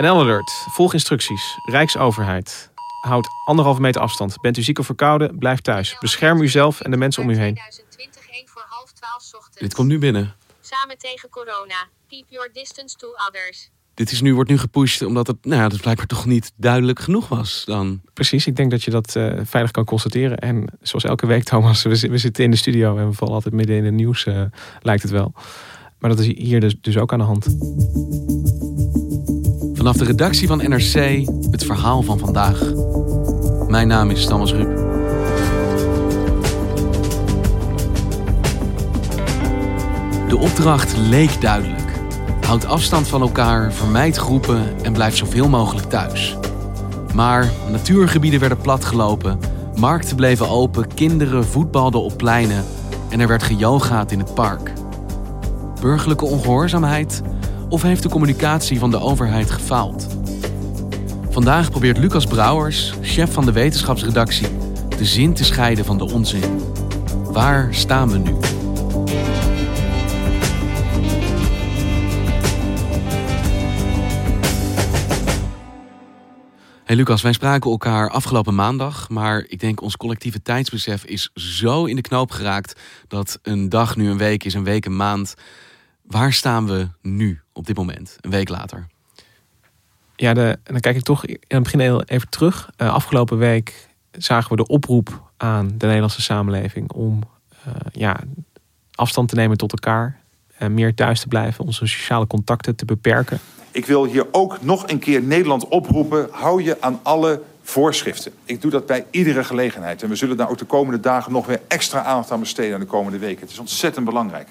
NL Alert. Volg instructies. Rijksoverheid. Houd anderhalve meter afstand. Bent u ziek of verkouden? Blijf thuis. Bescherm uzelf en de mensen om u heen. 2020, 1 voor half 12 ochtends. Dit komt nu binnen. Samen tegen corona. Keep your distance to others. Dit is nu, wordt nu gepusht omdat het, nou ja, dat blijkbaar toch niet duidelijk genoeg was dan. Precies, ik denk dat je dat eh, veilig kan constateren. En zoals elke week, Thomas, we zitten in de studio en we vallen altijd midden in het nieuws, eh, lijkt het wel. Maar dat is hier dus, dus ook aan de hand. Vanaf de redactie van NRC het verhaal van vandaag. Mijn naam is Thomas Rup. De opdracht leek duidelijk. Houd afstand van elkaar, vermijd groepen en blijf zoveel mogelijk thuis. Maar natuurgebieden werden platgelopen, markten bleven open, kinderen voetbalden op pleinen en er werd geyogaat in het park. Burgerlijke ongehoorzaamheid of heeft de communicatie van de overheid gefaald? Vandaag probeert Lucas Brouwers, chef van de wetenschapsredactie, de zin te scheiden van de onzin. Waar staan we nu? Hey Lucas, wij spraken elkaar afgelopen maandag, maar ik denk ons collectieve tijdsbesef is zo in de knoop geraakt dat een dag nu een week is, een week een maand. Waar staan we nu op dit moment, een week later? Ja, de, en dan kijk ik toch in het begin heel even terug. Eh, afgelopen week zagen we de oproep aan de Nederlandse samenleving om eh, ja, afstand te nemen tot elkaar. En meer thuis te blijven, onze sociale contacten te beperken. Ik wil hier ook nog een keer Nederland oproepen. Hou je aan alle voorschriften. Ik doe dat bij iedere gelegenheid. En we zullen daar ook de komende dagen nog weer extra aandacht aan besteden aan de komende weken. Het is ontzettend belangrijk.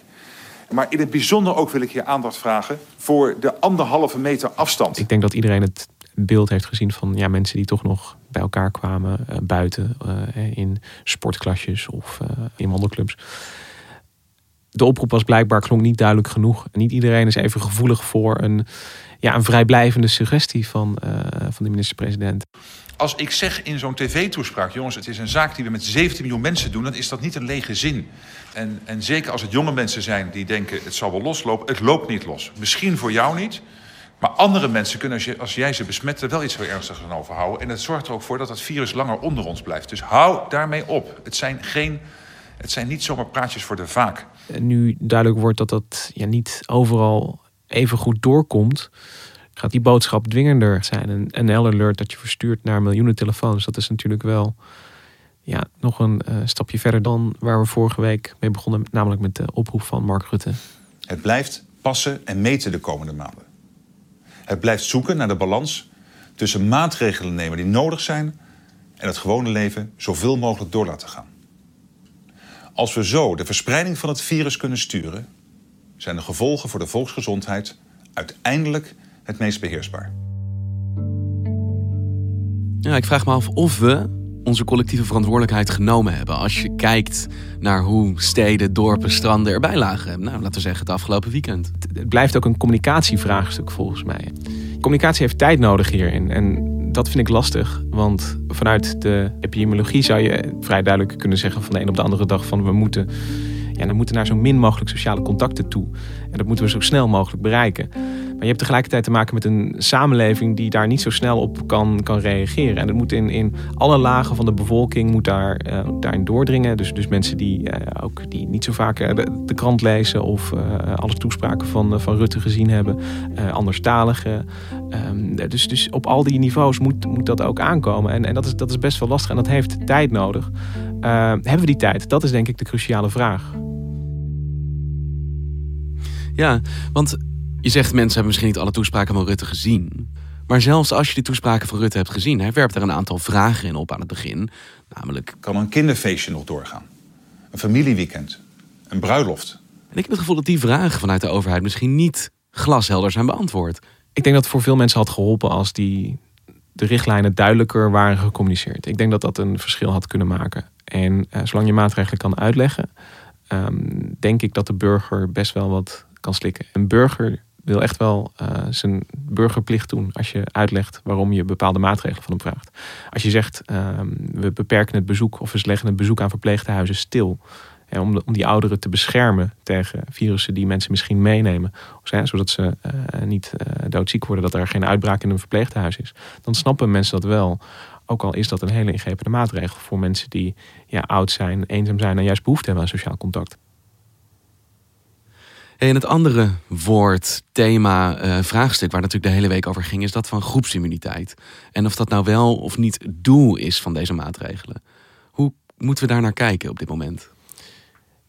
Maar in het bijzonder ook wil ik hier aandacht vragen voor de anderhalve meter afstand. Ik denk dat iedereen het beeld heeft gezien van ja, mensen die toch nog bij elkaar kwamen eh, buiten eh, in sportklasjes of eh, in wandelclubs. De oproep was blijkbaar klonk niet duidelijk genoeg. En niet iedereen is even gevoelig voor een, ja, een vrijblijvende suggestie van, eh, van de minister-president. Als ik zeg in zo'n tv-toespraak, jongens, het is een zaak die we met 17 miljoen mensen doen, dan is dat niet een lege zin. En, en zeker als het jonge mensen zijn die denken, het zal wel loslopen, het loopt niet los. Misschien voor jou niet, maar andere mensen kunnen, als, je, als jij ze besmet, er wel iets heel ernstigs aan overhouden. En het zorgt er ook voor dat het virus langer onder ons blijft. Dus hou daarmee op. Het zijn, geen, het zijn niet zomaar praatjes voor de vaak. Nu duidelijk wordt dat dat ja, niet overal even goed doorkomt, gaat die boodschap dwingender zijn. Een NL-alert dat je verstuurt naar miljoenen telefoons, dat is natuurlijk wel ja, nog een eh, stapje verder dan waar we vorige week mee begonnen, namelijk met de oproep van Mark Rutte. Het blijft passen en meten de komende maanden. Het blijft zoeken naar de balans tussen maatregelen nemen die nodig zijn en het gewone leven zoveel mogelijk door laten gaan. Als we zo de verspreiding van het virus kunnen sturen, zijn de gevolgen voor de volksgezondheid uiteindelijk het meest beheersbaar. Ja, ik vraag me af of we onze collectieve verantwoordelijkheid genomen hebben. Als je kijkt naar hoe steden, dorpen, stranden erbij lagen. Nou, laten we zeggen het afgelopen weekend. Het blijft ook een communicatievraagstuk volgens mij. Communicatie heeft tijd nodig hierin. En dat vind ik lastig. Want vanuit de epidemiologie zou je vrij duidelijk kunnen zeggen van de een op de andere dag van we moeten, ja, we moeten naar zo min mogelijk sociale contacten toe. En dat moeten we zo snel mogelijk bereiken. Maar je hebt tegelijkertijd te maken met een samenleving die daar niet zo snel op kan, kan reageren. En het moet in, in alle lagen van de bevolking moet daar, uh, daarin doordringen. Dus, dus mensen die ook die niet zo vaak de, de, krant lezen of alle toespraken van, van Rutte gezien hebben. anderstaligen. Um, dus, dus op al die niveaus moet, moet dat ook aankomen. En, en dat, is, dat is best wel lastig en dat heeft tijd nodig. hebben we die tijd? Dat is denk ik de cruciale vraag. Ja, want je zegt mensen hebben misschien niet alle toespraken van Rutte gezien. Maar zelfs als je die toespraken van Rutte hebt gezien, hij werpt er een aantal vragen in op aan het begin. Namelijk. Kan een kinderfeestje nog doorgaan? Een familieweekend? Een bruiloft? En ik heb het gevoel dat die vragen vanuit de overheid misschien niet glashelder zijn beantwoord. Ik denk dat het voor veel mensen had geholpen als die de richtlijnen duidelijker waren gecommuniceerd. Ik denk dat dat een verschil had kunnen maken. En uh, zolang je maatregelen kan uitleggen, um, denk ik dat de burger best wel wat kan slikken. Een burger wil echt wel uh, zijn burgerplicht doen als je uitlegt waarom je bepaalde maatregelen van hem vraagt. Als je zegt uh, we beperken het bezoek of we leggen het bezoek aan verpleeghuizen stil. Hè, om, om die ouderen te beschermen tegen virussen die mensen misschien meenemen. zodat ze uh, niet doodziek worden, dat er geen uitbraak in een verpleeghuis is. Dan snappen mensen dat wel. Ook al is dat een hele ingrijpende maatregel voor mensen die ja, oud zijn, eenzaam zijn en juist behoefte hebben aan sociaal contact. En het andere woord, thema, uh, vraagstuk waar natuurlijk de hele week over ging, is dat van groepsimmuniteit. En of dat nou wel of niet het doel is van deze maatregelen. Hoe moeten we daar naar kijken op dit moment?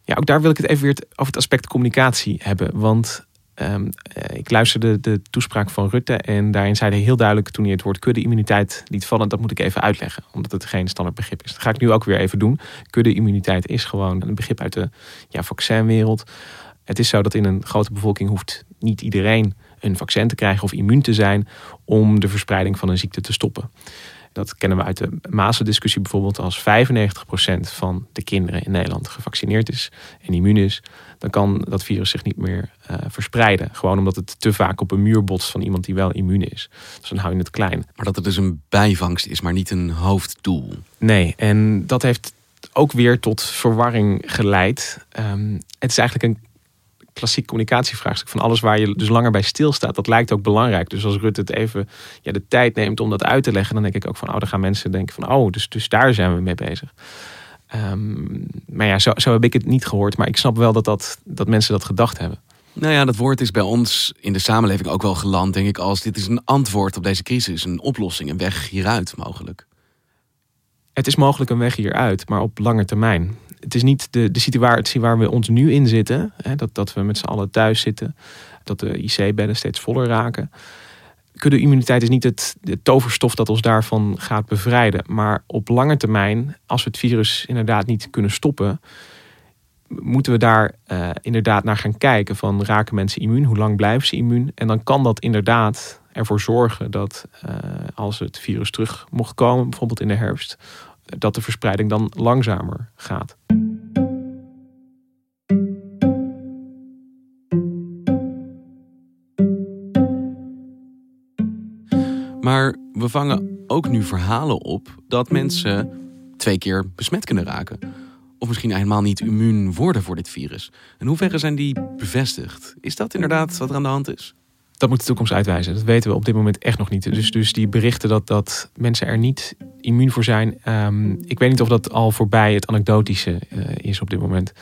Ja, ook daar wil ik het even weer over het aspect communicatie hebben. Want um, ik luisterde de toespraak van Rutte en daarin zei hij heel duidelijk toen hij het woord kudde-immuniteit liet vallen, dat moet ik even uitleggen, omdat het geen standaard begrip is. Dat ga ik nu ook weer even doen. Kudde-immuniteit is gewoon een begrip uit de ja, vaccinwereld. Het is zo dat in een grote bevolking hoeft niet iedereen een vaccin te krijgen of immuun te zijn om de verspreiding van een ziekte te stoppen. Dat kennen we uit de Mazen-discussie bijvoorbeeld. Als 95% van de kinderen in Nederland gevaccineerd is en immuun is, dan kan dat virus zich niet meer uh, verspreiden. Gewoon omdat het te vaak op een muur botst van iemand die wel immuun is. Dus dan hou je het klein. Maar dat het dus een bijvangst is, maar niet een hoofddoel. Nee, en dat heeft ook weer tot verwarring geleid. Um, het is eigenlijk een klassiek communicatievraagstuk. Van alles waar je dus langer bij stilstaat. Dat lijkt ook belangrijk. Dus als Rutte het even ja, de tijd neemt om dat uit te leggen. Dan denk ik ook van, oh, dan gaan mensen denken van, oh, dus, dus daar zijn we mee bezig. Um, maar ja, zo, zo heb ik het niet gehoord. Maar ik snap wel dat, dat, dat mensen dat gedacht hebben. Nou ja, dat woord is bij ons in de samenleving ook wel geland, denk ik, als dit is een antwoord op deze crisis, een oplossing, een weg hieruit mogelijk. Het is mogelijk een weg hieruit, maar op lange termijn het is niet de, de situatie waar we ons nu in zitten. Hè, dat, dat we met z'n allen thuis zitten. Dat de IC-bedden steeds voller raken. Kudde-immuniteit is niet het, toverstof dat ons daarvan gaat bevrijden. Maar op lange termijn, als we het virus inderdaad niet kunnen stoppen, moeten we daar uh, inderdaad naar gaan kijken. Van raken mensen immuun? Hoe lang blijven ze immuun? En dan kan dat inderdaad ervoor zorgen dat uh, als het virus terug mocht komen, bijvoorbeeld in de herfst, dat de verspreiding dan langzamer gaat. Maar we vangen ook nu verhalen op dat mensen twee keer besmet kunnen raken. Of misschien helemaal niet immuun worden voor dit virus. In hoeverre zijn die bevestigd? Is dat inderdaad wat er aan de hand is? Dat moet de toekomst uitwijzen. Dat weten we op dit moment echt nog niet. Dus, dus die berichten dat, dat mensen er niet immuun voor zijn. Um, ik weet niet of dat al voorbij het anekdotische uh, is op dit moment.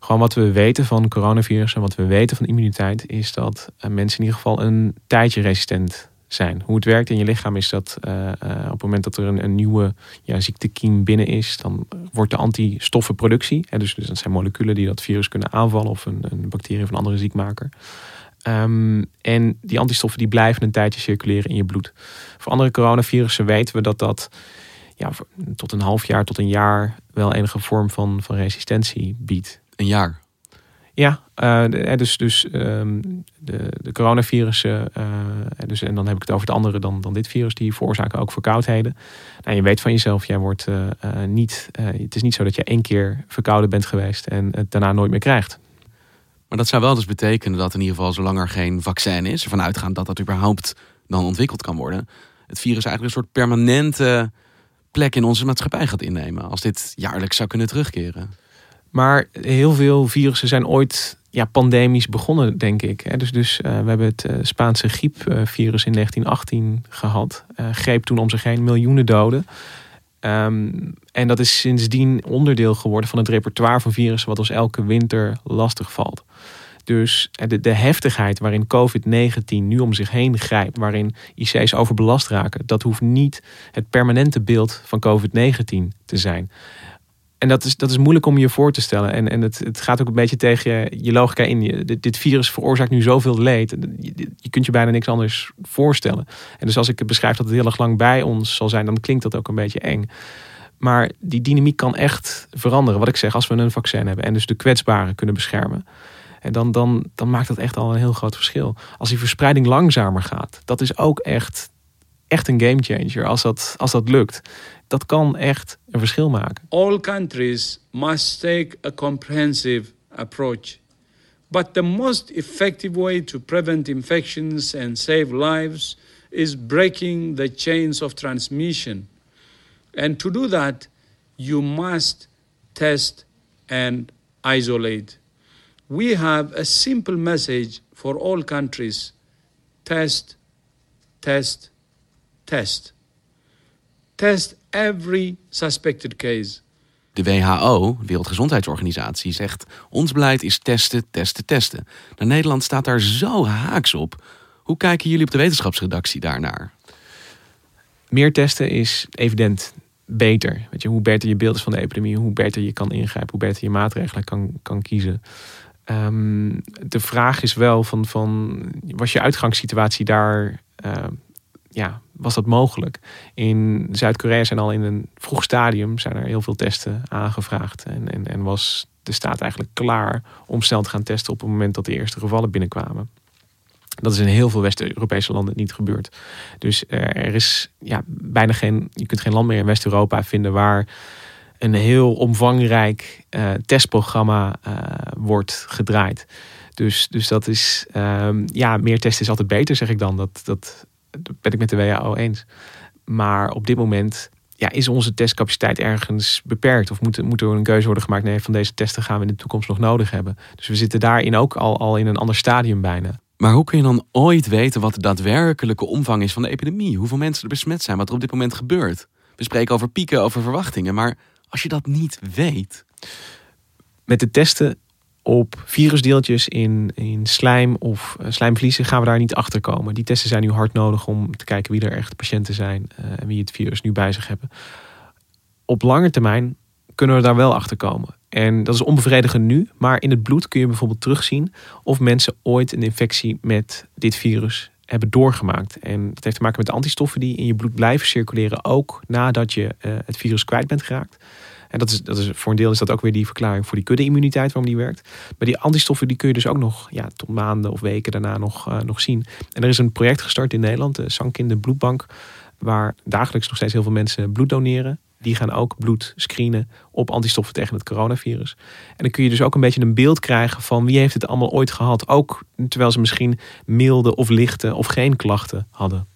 Gewoon wat we weten van coronavirus en wat we weten van immuniteit... is dat uh, mensen in ieder geval een tijdje resistent zijn. Hoe het werkt in je lichaam is dat uh, op het moment dat er een, een nieuwe ja, ziektekiem binnen is... dan wordt de antistoffenproductie... Hè, dus, dus dat zijn moleculen die dat virus kunnen aanvallen... of een, een bacterie of een andere ziekmaker... Um, en die antistoffen die blijven een tijdje circuleren in je bloed. Voor andere coronavirussen weten we dat dat ja, tot een half jaar tot een jaar wel enige vorm van, van resistentie biedt. Een jaar? Ja, uh, dus, dus um, de, de coronavirussen, uh, dus, en dan heb ik het over de andere dan, dan dit virus, die veroorzaken ook verkoudheden. Nou, je weet van jezelf, jij wordt uh, niet, het is niet zo dat je één keer verkouden bent geweest en het daarna nooit meer krijgt. Maar dat zou wel dus betekenen dat in ieder geval, zolang er geen vaccin is, ervan uitgaan dat dat überhaupt dan ontwikkeld kan worden, het virus eigenlijk een soort permanente plek in onze maatschappij gaat innemen. Als dit jaarlijks zou kunnen terugkeren. Maar heel veel virussen zijn ooit ja, pandemisch begonnen, denk ik. Dus, dus uh, we hebben het uh, Spaanse griepvirus in 1918 gehad. Uh, greep toen om zich heen miljoenen doden. Um, en dat is sindsdien onderdeel geworden van het repertoire van virussen... wat ons elke winter lastig valt. Dus de, de heftigheid waarin COVID-19 nu om zich heen grijpt, waarin IC's overbelast raken, dat hoeft niet het permanente beeld van COVID-19 te zijn. En dat is, dat is moeilijk om je voor te stellen. En, en het, het gaat ook een beetje tegen je, je logica in. Dit, dit virus veroorzaakt nu zoveel leed. Je, je, kunt je bijna niks anders voorstellen. En dus als ik het beschrijf dat het heel erg lang bij ons zal zijn, dan klinkt dat ook een beetje eng. Maar die dynamiek kan echt veranderen. Wat ik zeg, als we een vaccin hebben en dus de kwetsbaren kunnen beschermen. En dan, dan, dan maakt dat echt al een heel groot verschil. Als die verspreiding langzamer gaat, dat is ook echt, echt een game changer. Als dat, als dat lukt, dat kan echt een verschil maken. All countries must take a comprehensive approach. But the most effective way to prevent infections and save lives is breaking the chains of transmission. And to do that, you must test and isolate. We have a simple message for all countries test, test, test. Test every suspected case. De WHO, Wereldgezondheidsorganisatie, zegt: ons beleid is testen, testen, testen. Nou, Nederland staat daar zo haaks op. Hoe kijken jullie op de wetenschapsredactie daarnaar? Meer testen is evident beter. Weet je, hoe beter je beeld is van de epidemie, hoe beter je kan ingrijpen, hoe beter je maatregelen kan, kan kiezen. Um, de vraag is wel van, van was je uitgangssituatie daar, uh, ja, was dat mogelijk? In Zuid-Korea zijn al in een vroeg stadium zijn er heel veel testen aangevraagd en, en, en was de staat eigenlijk klaar om snel te gaan testen op het moment dat de eerste gevallen binnenkwamen. Dat is in heel veel West-Europese landen niet gebeurd. Dus er is ja, bijna geen, je kunt geen land meer in West-Europa vinden waar een heel omvangrijk uh, testprogramma uh, wordt gedraaid. Dus, dus dat is, um, ja, meer testen is altijd beter, zeg ik dan. Dat, dat, dat ben ik met de WHO eens. Maar op dit moment ja, is onze testcapaciteit ergens beperkt? Of moet, moet er een keuze worden gemaakt? Nee, van deze testen gaan we in de toekomst nog nodig hebben. Dus we zitten daarin ook al, al in een ander stadium bijna. Maar hoe kun je dan ooit weten wat de daadwerkelijke omvang is van de epidemie? Hoeveel mensen er besmet zijn, wat er op dit moment gebeurt? We spreken over pieken, over verwachtingen, maar als je dat niet weet. Met de testen op virusdeeltjes in, in slijm of uh, slijmvliezen gaan we daar niet achter komen. Die testen zijn nu hard nodig om te kijken wie er echt patiënten zijn uh, en wie het virus nu bij zich hebben. Op lange termijn kunnen we daar wel achter komen. En dat is onbevredigend nu, maar in het bloed kun je bijvoorbeeld terugzien of mensen ooit een infectie met dit virus hebben doorgemaakt. En dat heeft te maken met de antistoffen die in je bloed blijven circuleren, ook nadat je uh, het virus kwijt bent geraakt. En dat is, dat is, voor een deel is dat ook weer die verklaring voor die kudde-immuniteit waarom die werkt. Maar die antistoffen die kun je dus ook nog ja, tot maanden of weken daarna nog, uh, nog zien. En er is een project gestart in Nederland, de Sankind Bloedbank, waar dagelijks nog steeds heel veel mensen bloed doneren. Die gaan ook bloed screenen op antistoffen tegen het coronavirus. En dan kun je dus ook een beetje een beeld krijgen van wie heeft het allemaal ooit gehad. Ook terwijl ze misschien milde of lichte of geen klachten hadden.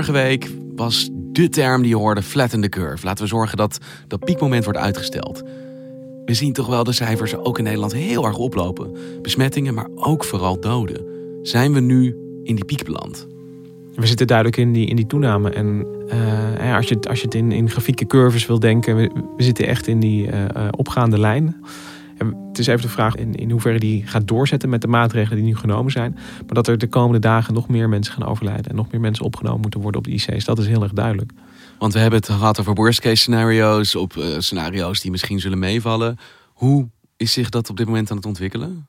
Vorige week was de term die je hoorde flatten the curve. Laten we zorgen dat dat piekmoment wordt uitgesteld. We zien toch wel de cijfers ook in Nederland heel erg oplopen. Besmettingen, maar ook vooral doden. Zijn we nu in die piek beland? We zitten duidelijk in die, in die toename. En uh, als, je, als je het in, in grafieke curves wil denken, we, we zitten echt in die uh, opgaande lijn. En het is even de vraag in, in hoeverre die gaat doorzetten met de maatregelen die nu genomen zijn. Maar dat er de komende dagen nog meer mensen gaan overlijden en nog meer mensen opgenomen moeten worden op de IC's, dat is heel erg duidelijk. Want we hebben het gehad over worst case scenario's, op uh, scenario's die misschien zullen meevallen. Hoe is zich dat op dit moment aan het ontwikkelen?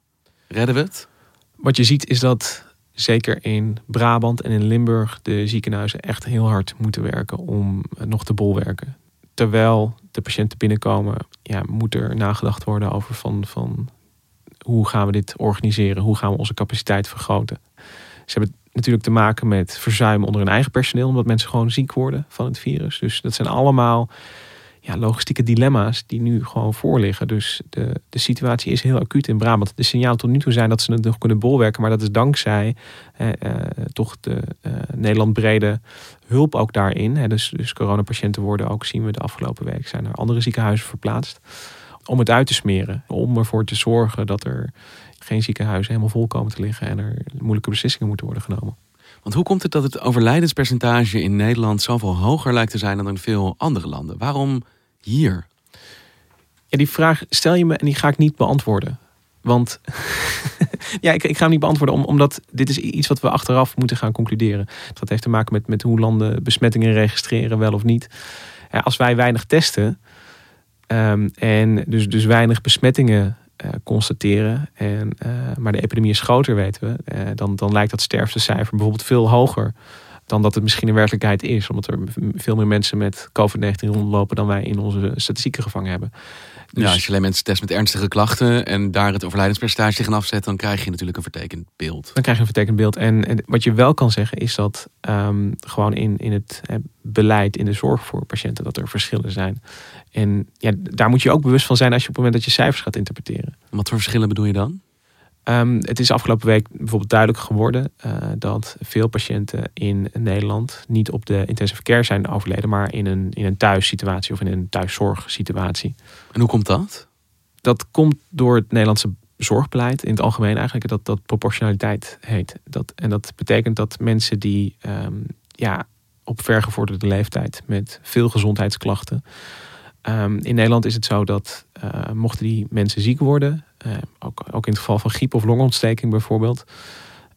Redden we het? Wat je ziet is dat zeker in Brabant en in Limburg de ziekenhuizen echt heel hard moeten werken om nog te bolwerken. Terwijl de patiënten binnenkomen, ja, moet er nagedacht worden over van, van hoe gaan we dit organiseren? Hoe gaan we onze capaciteit vergroten? Ze hebben natuurlijk te maken met verzuim onder hun eigen personeel, omdat mensen gewoon ziek worden van het virus. Dus dat zijn allemaal ja, logistieke dilemma's die nu gewoon voorliggen. Dus de, de situatie is heel acuut in Brabant. De signalen tot nu toe zijn dat ze het nog kunnen bolwerken. Maar dat is dankzij eh, toch de uh, Nederland brede hulp ook daarin. Hè. Dus, dus coronapatiënten worden ook, zien we de afgelopen week, zijn naar andere ziekenhuizen verplaatst. Om het uit te smeren. Om ervoor te zorgen dat er geen ziekenhuizen helemaal vol komen te liggen. En er moeilijke beslissingen moeten worden genomen. Want hoe komt het dat het overlijdenspercentage in Nederland zoveel hoger lijkt te zijn dan in veel andere landen? Waarom hier? Ja, die vraag stel je me en die ga ik niet beantwoorden. Want ja, ik, ik, ga hem niet beantwoorden, omdat dit is iets wat we achteraf moeten gaan concluderen. Dat heeft te maken met, met hoe landen besmettingen registreren, wel of niet. Ja, als wij weinig testen um, en dus, dus weinig besmettingen constateren, en, uh, maar de epidemie is groter, weten we, uh, dan, dan lijkt dat sterftecijfer bijvoorbeeld veel hoger dan dat het misschien in werkelijkheid is. Omdat er veel meer mensen met COVID-19 rondlopen dan wij in onze statistieken gevangen hebben. Dus... Ja, als je alleen mensen test met ernstige klachten en daar het overlijdenspercentage tegen afzet, dan krijg je natuurlijk een vertekend beeld. Dan krijg je een vertekend beeld. En, en wat je wel kan zeggen is dat um, gewoon in, in het hè, beleid, in de zorg voor patiënten, dat er verschillen zijn. En ja, daar moet je ook bewust van zijn als je op het moment dat je cijfers gaat interpreteren. Wat voor verschillen bedoel je dan? Um, het is afgelopen week bijvoorbeeld duidelijk geworden uh, dat veel patiënten in Nederland niet op de intensive care zijn overleden, maar in een, in een thuissituatie of in een thuiszorgsituatie. En hoe komt dat? Dat komt door het Nederlandse zorgbeleid in het algemeen eigenlijk, dat dat proportionaliteit heet. Dat, en dat betekent dat mensen die um, ja, op vergevorderde leeftijd met veel gezondheidsklachten. Um, in Nederland is het zo dat uh, mochten die mensen ziek worden, uh, ook, ook, in het geval van griep of longontsteking bijvoorbeeld,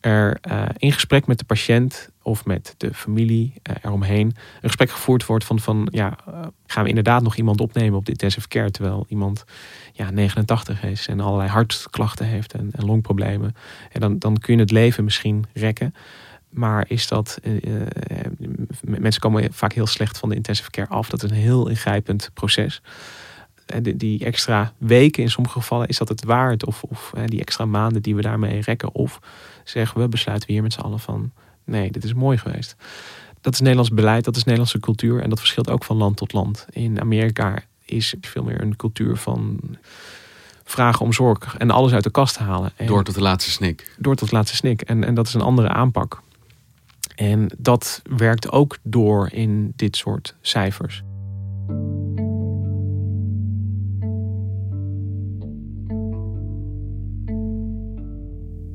er uh, in gesprek met de patiënt of met de familie eromheen een gesprek gevoerd wordt van, van ja, gaan we inderdaad nog iemand opnemen op de intensive care terwijl iemand ja, 89 is en allerlei hartklachten heeft en, en longproblemen. En dan, dan kun je het leven misschien rekken. Maar is dat. Uh, mensen komen vaak heel slecht van de intensive care af. Dat is een heel ingrijpend proces. En die, die extra weken in sommige gevallen is dat het waard. Of, of die extra maanden die we daarmee rekken. Of zeggen we besluiten we hier met z'n allen van. Nee, dit is mooi geweest. Dat is Nederlands beleid, dat is Nederlandse cultuur. En dat verschilt ook van land tot land. In Amerika is veel meer een cultuur van vragen om zorg en alles uit de kast halen. En door tot de laatste snik. Door tot de laatste snik. En, en dat is een andere aanpak. En dat werkt ook door in dit soort cijfers.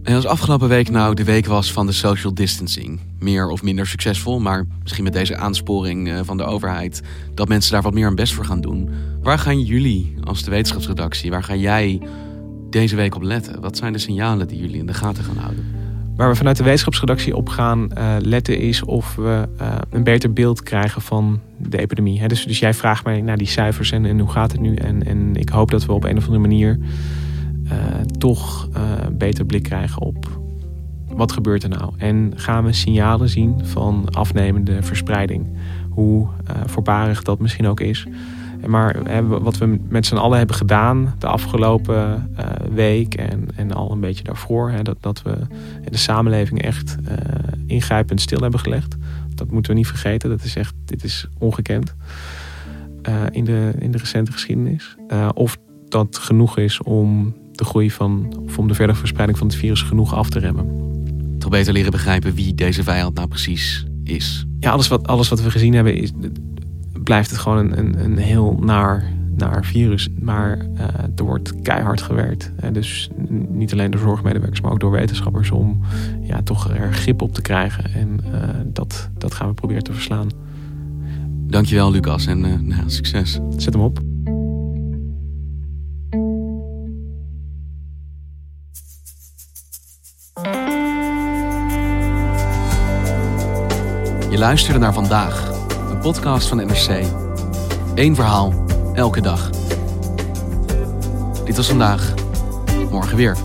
En als afgelopen week nou de week was van de social distancing, meer of minder succesvol, maar misschien met deze aansporing eh, van de overheid dat mensen daar wat meer hun best voor gaan doen. Waar gaan jullie als de wetenschapsredactie, waar ga jij deze week op letten? Wat zijn de signalen die jullie in de gaten gaan houden? Waar we vanuit de wetenschapsredactie op gaan uh, letten is of we uh, een beter beeld krijgen van de epidemie. Dus, dus jij vraagt mij naar die cijfers en, en hoe gaat het nu? En, en ik hoop dat we op een of andere manier uh, toch een beter blik krijgen op wat gebeurt er nou? En gaan we signalen zien van afnemende verspreiding? Hoe voorbarig dat misschien ook is. Maar wat we met z'n allen hebben gedaan de afgelopen uh, week en, en al een beetje daarvoor, hè, dat, dat we de samenleving echt uh, ingrijpend stil hebben gelegd. Dat moeten we niet vergeten. Dat is echt, dit is ongekend uh, in, de, in de recente geschiedenis. of dat genoeg is om de groei van, of om de verdere verspreiding van het virus genoeg af te remmen. Toch beter leren begrijpen wie deze vijand nou precies is. Ja, alles wat, alles wat we gezien hebben is blijft het gewoon een, een, een heel naar, naar virus. Maar uh, er wordt keihard gewerkt. Uh, dus niet alleen door zorgmedewerkers, maar ook door wetenschappers om ja, toch er grip op te krijgen. En uh, dat, dat gaan we proberen te verslaan. Dankjewel Lucas en nou, succes. Zet hem op. Je luisterde naar vandaag podcast van NRC. Eén verhaal, elke dag. Dit was vandaag. Morgen weer.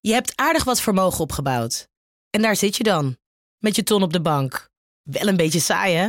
Je hebt aardig wat vermogen opgebouwd. En daar zit je dan, met je ton op de bank. Wel een beetje saai, hè?